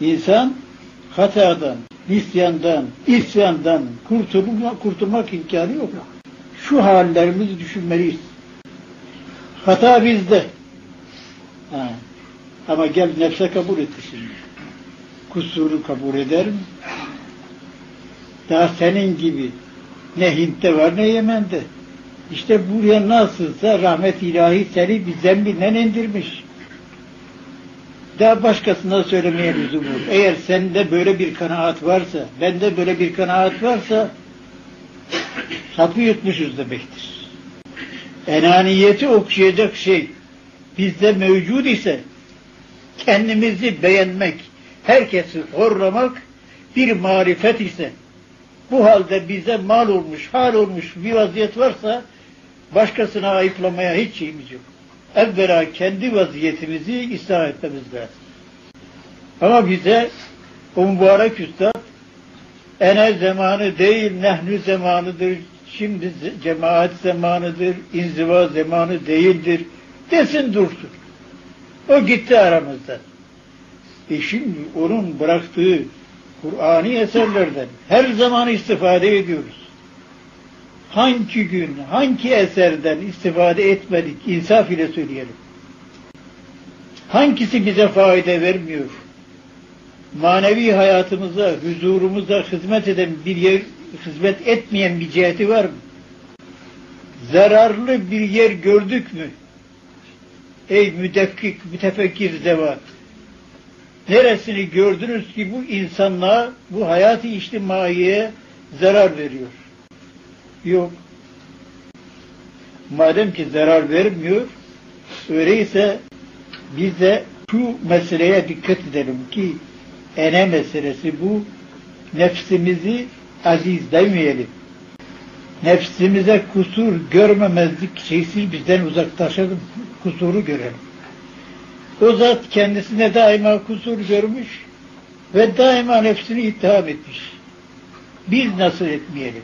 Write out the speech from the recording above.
İnsan hatadan, nisyandan, isyandan kurtulma, kurtulmak imkanı yok. Şu hallerimizi düşünmeliyiz. Hata bizde. Ha. Ama gel nefse kabul etti şimdi. Kusuru kabul eder mi? Daha senin gibi ne Hint'te var ne Yemen'de. İşte buraya nasılsa rahmet ilahi seni bir zembinden indirmiş. Daha başkasına söylemeye lüzum yok. Eğer sende böyle bir kanaat varsa, bende böyle bir kanaat varsa hapı yutmuşuz demektir. Enaniyeti okşayacak şey bizde mevcud ise kendimizi beğenmek, herkesi horlamak bir marifet ise bu halde bize mal olmuş, hal olmuş bir vaziyet varsa başkasına ayıplamaya hiç şeyimiz yok. Evvela kendi vaziyetimizi ıslah etmemiz lazım. Ama bize o mübarek üstad ene zamanı değil nehnü zamanıdır, şimdi cemaat zamanıdır, inziva zamanı değildir desin dursun. O gitti aramızdan. E şimdi onun bıraktığı Kur'ani eserlerden her zaman istifade ediyoruz. Hangi gün, hangi eserden istifade etmedik, insaf ile söyleyelim. Hangisi bize fayda vermiyor? Manevi hayatımıza, huzurumuza hizmet eden bir yer, hizmet etmeyen bir ciheti var mı? Zararlı bir yer gördük mü? Ey müdekkik, mütefekkir zevat! Neresini gördünüz ki bu insanlığa, bu hayatı içtimaiye zarar veriyor? Yok. Madem ki zarar vermiyor, öyleyse biz de şu meseleye dikkat edelim ki ene meselesi bu. Nefsimizi aziz demeyelim. Nefsimize kusur görmemezlik şeysiz bizden uzaklaşalım. Kusuru görelim. O zat kendisine daima kusur görmüş ve daima nefsini itham etmiş. Biz nasıl etmeyelim?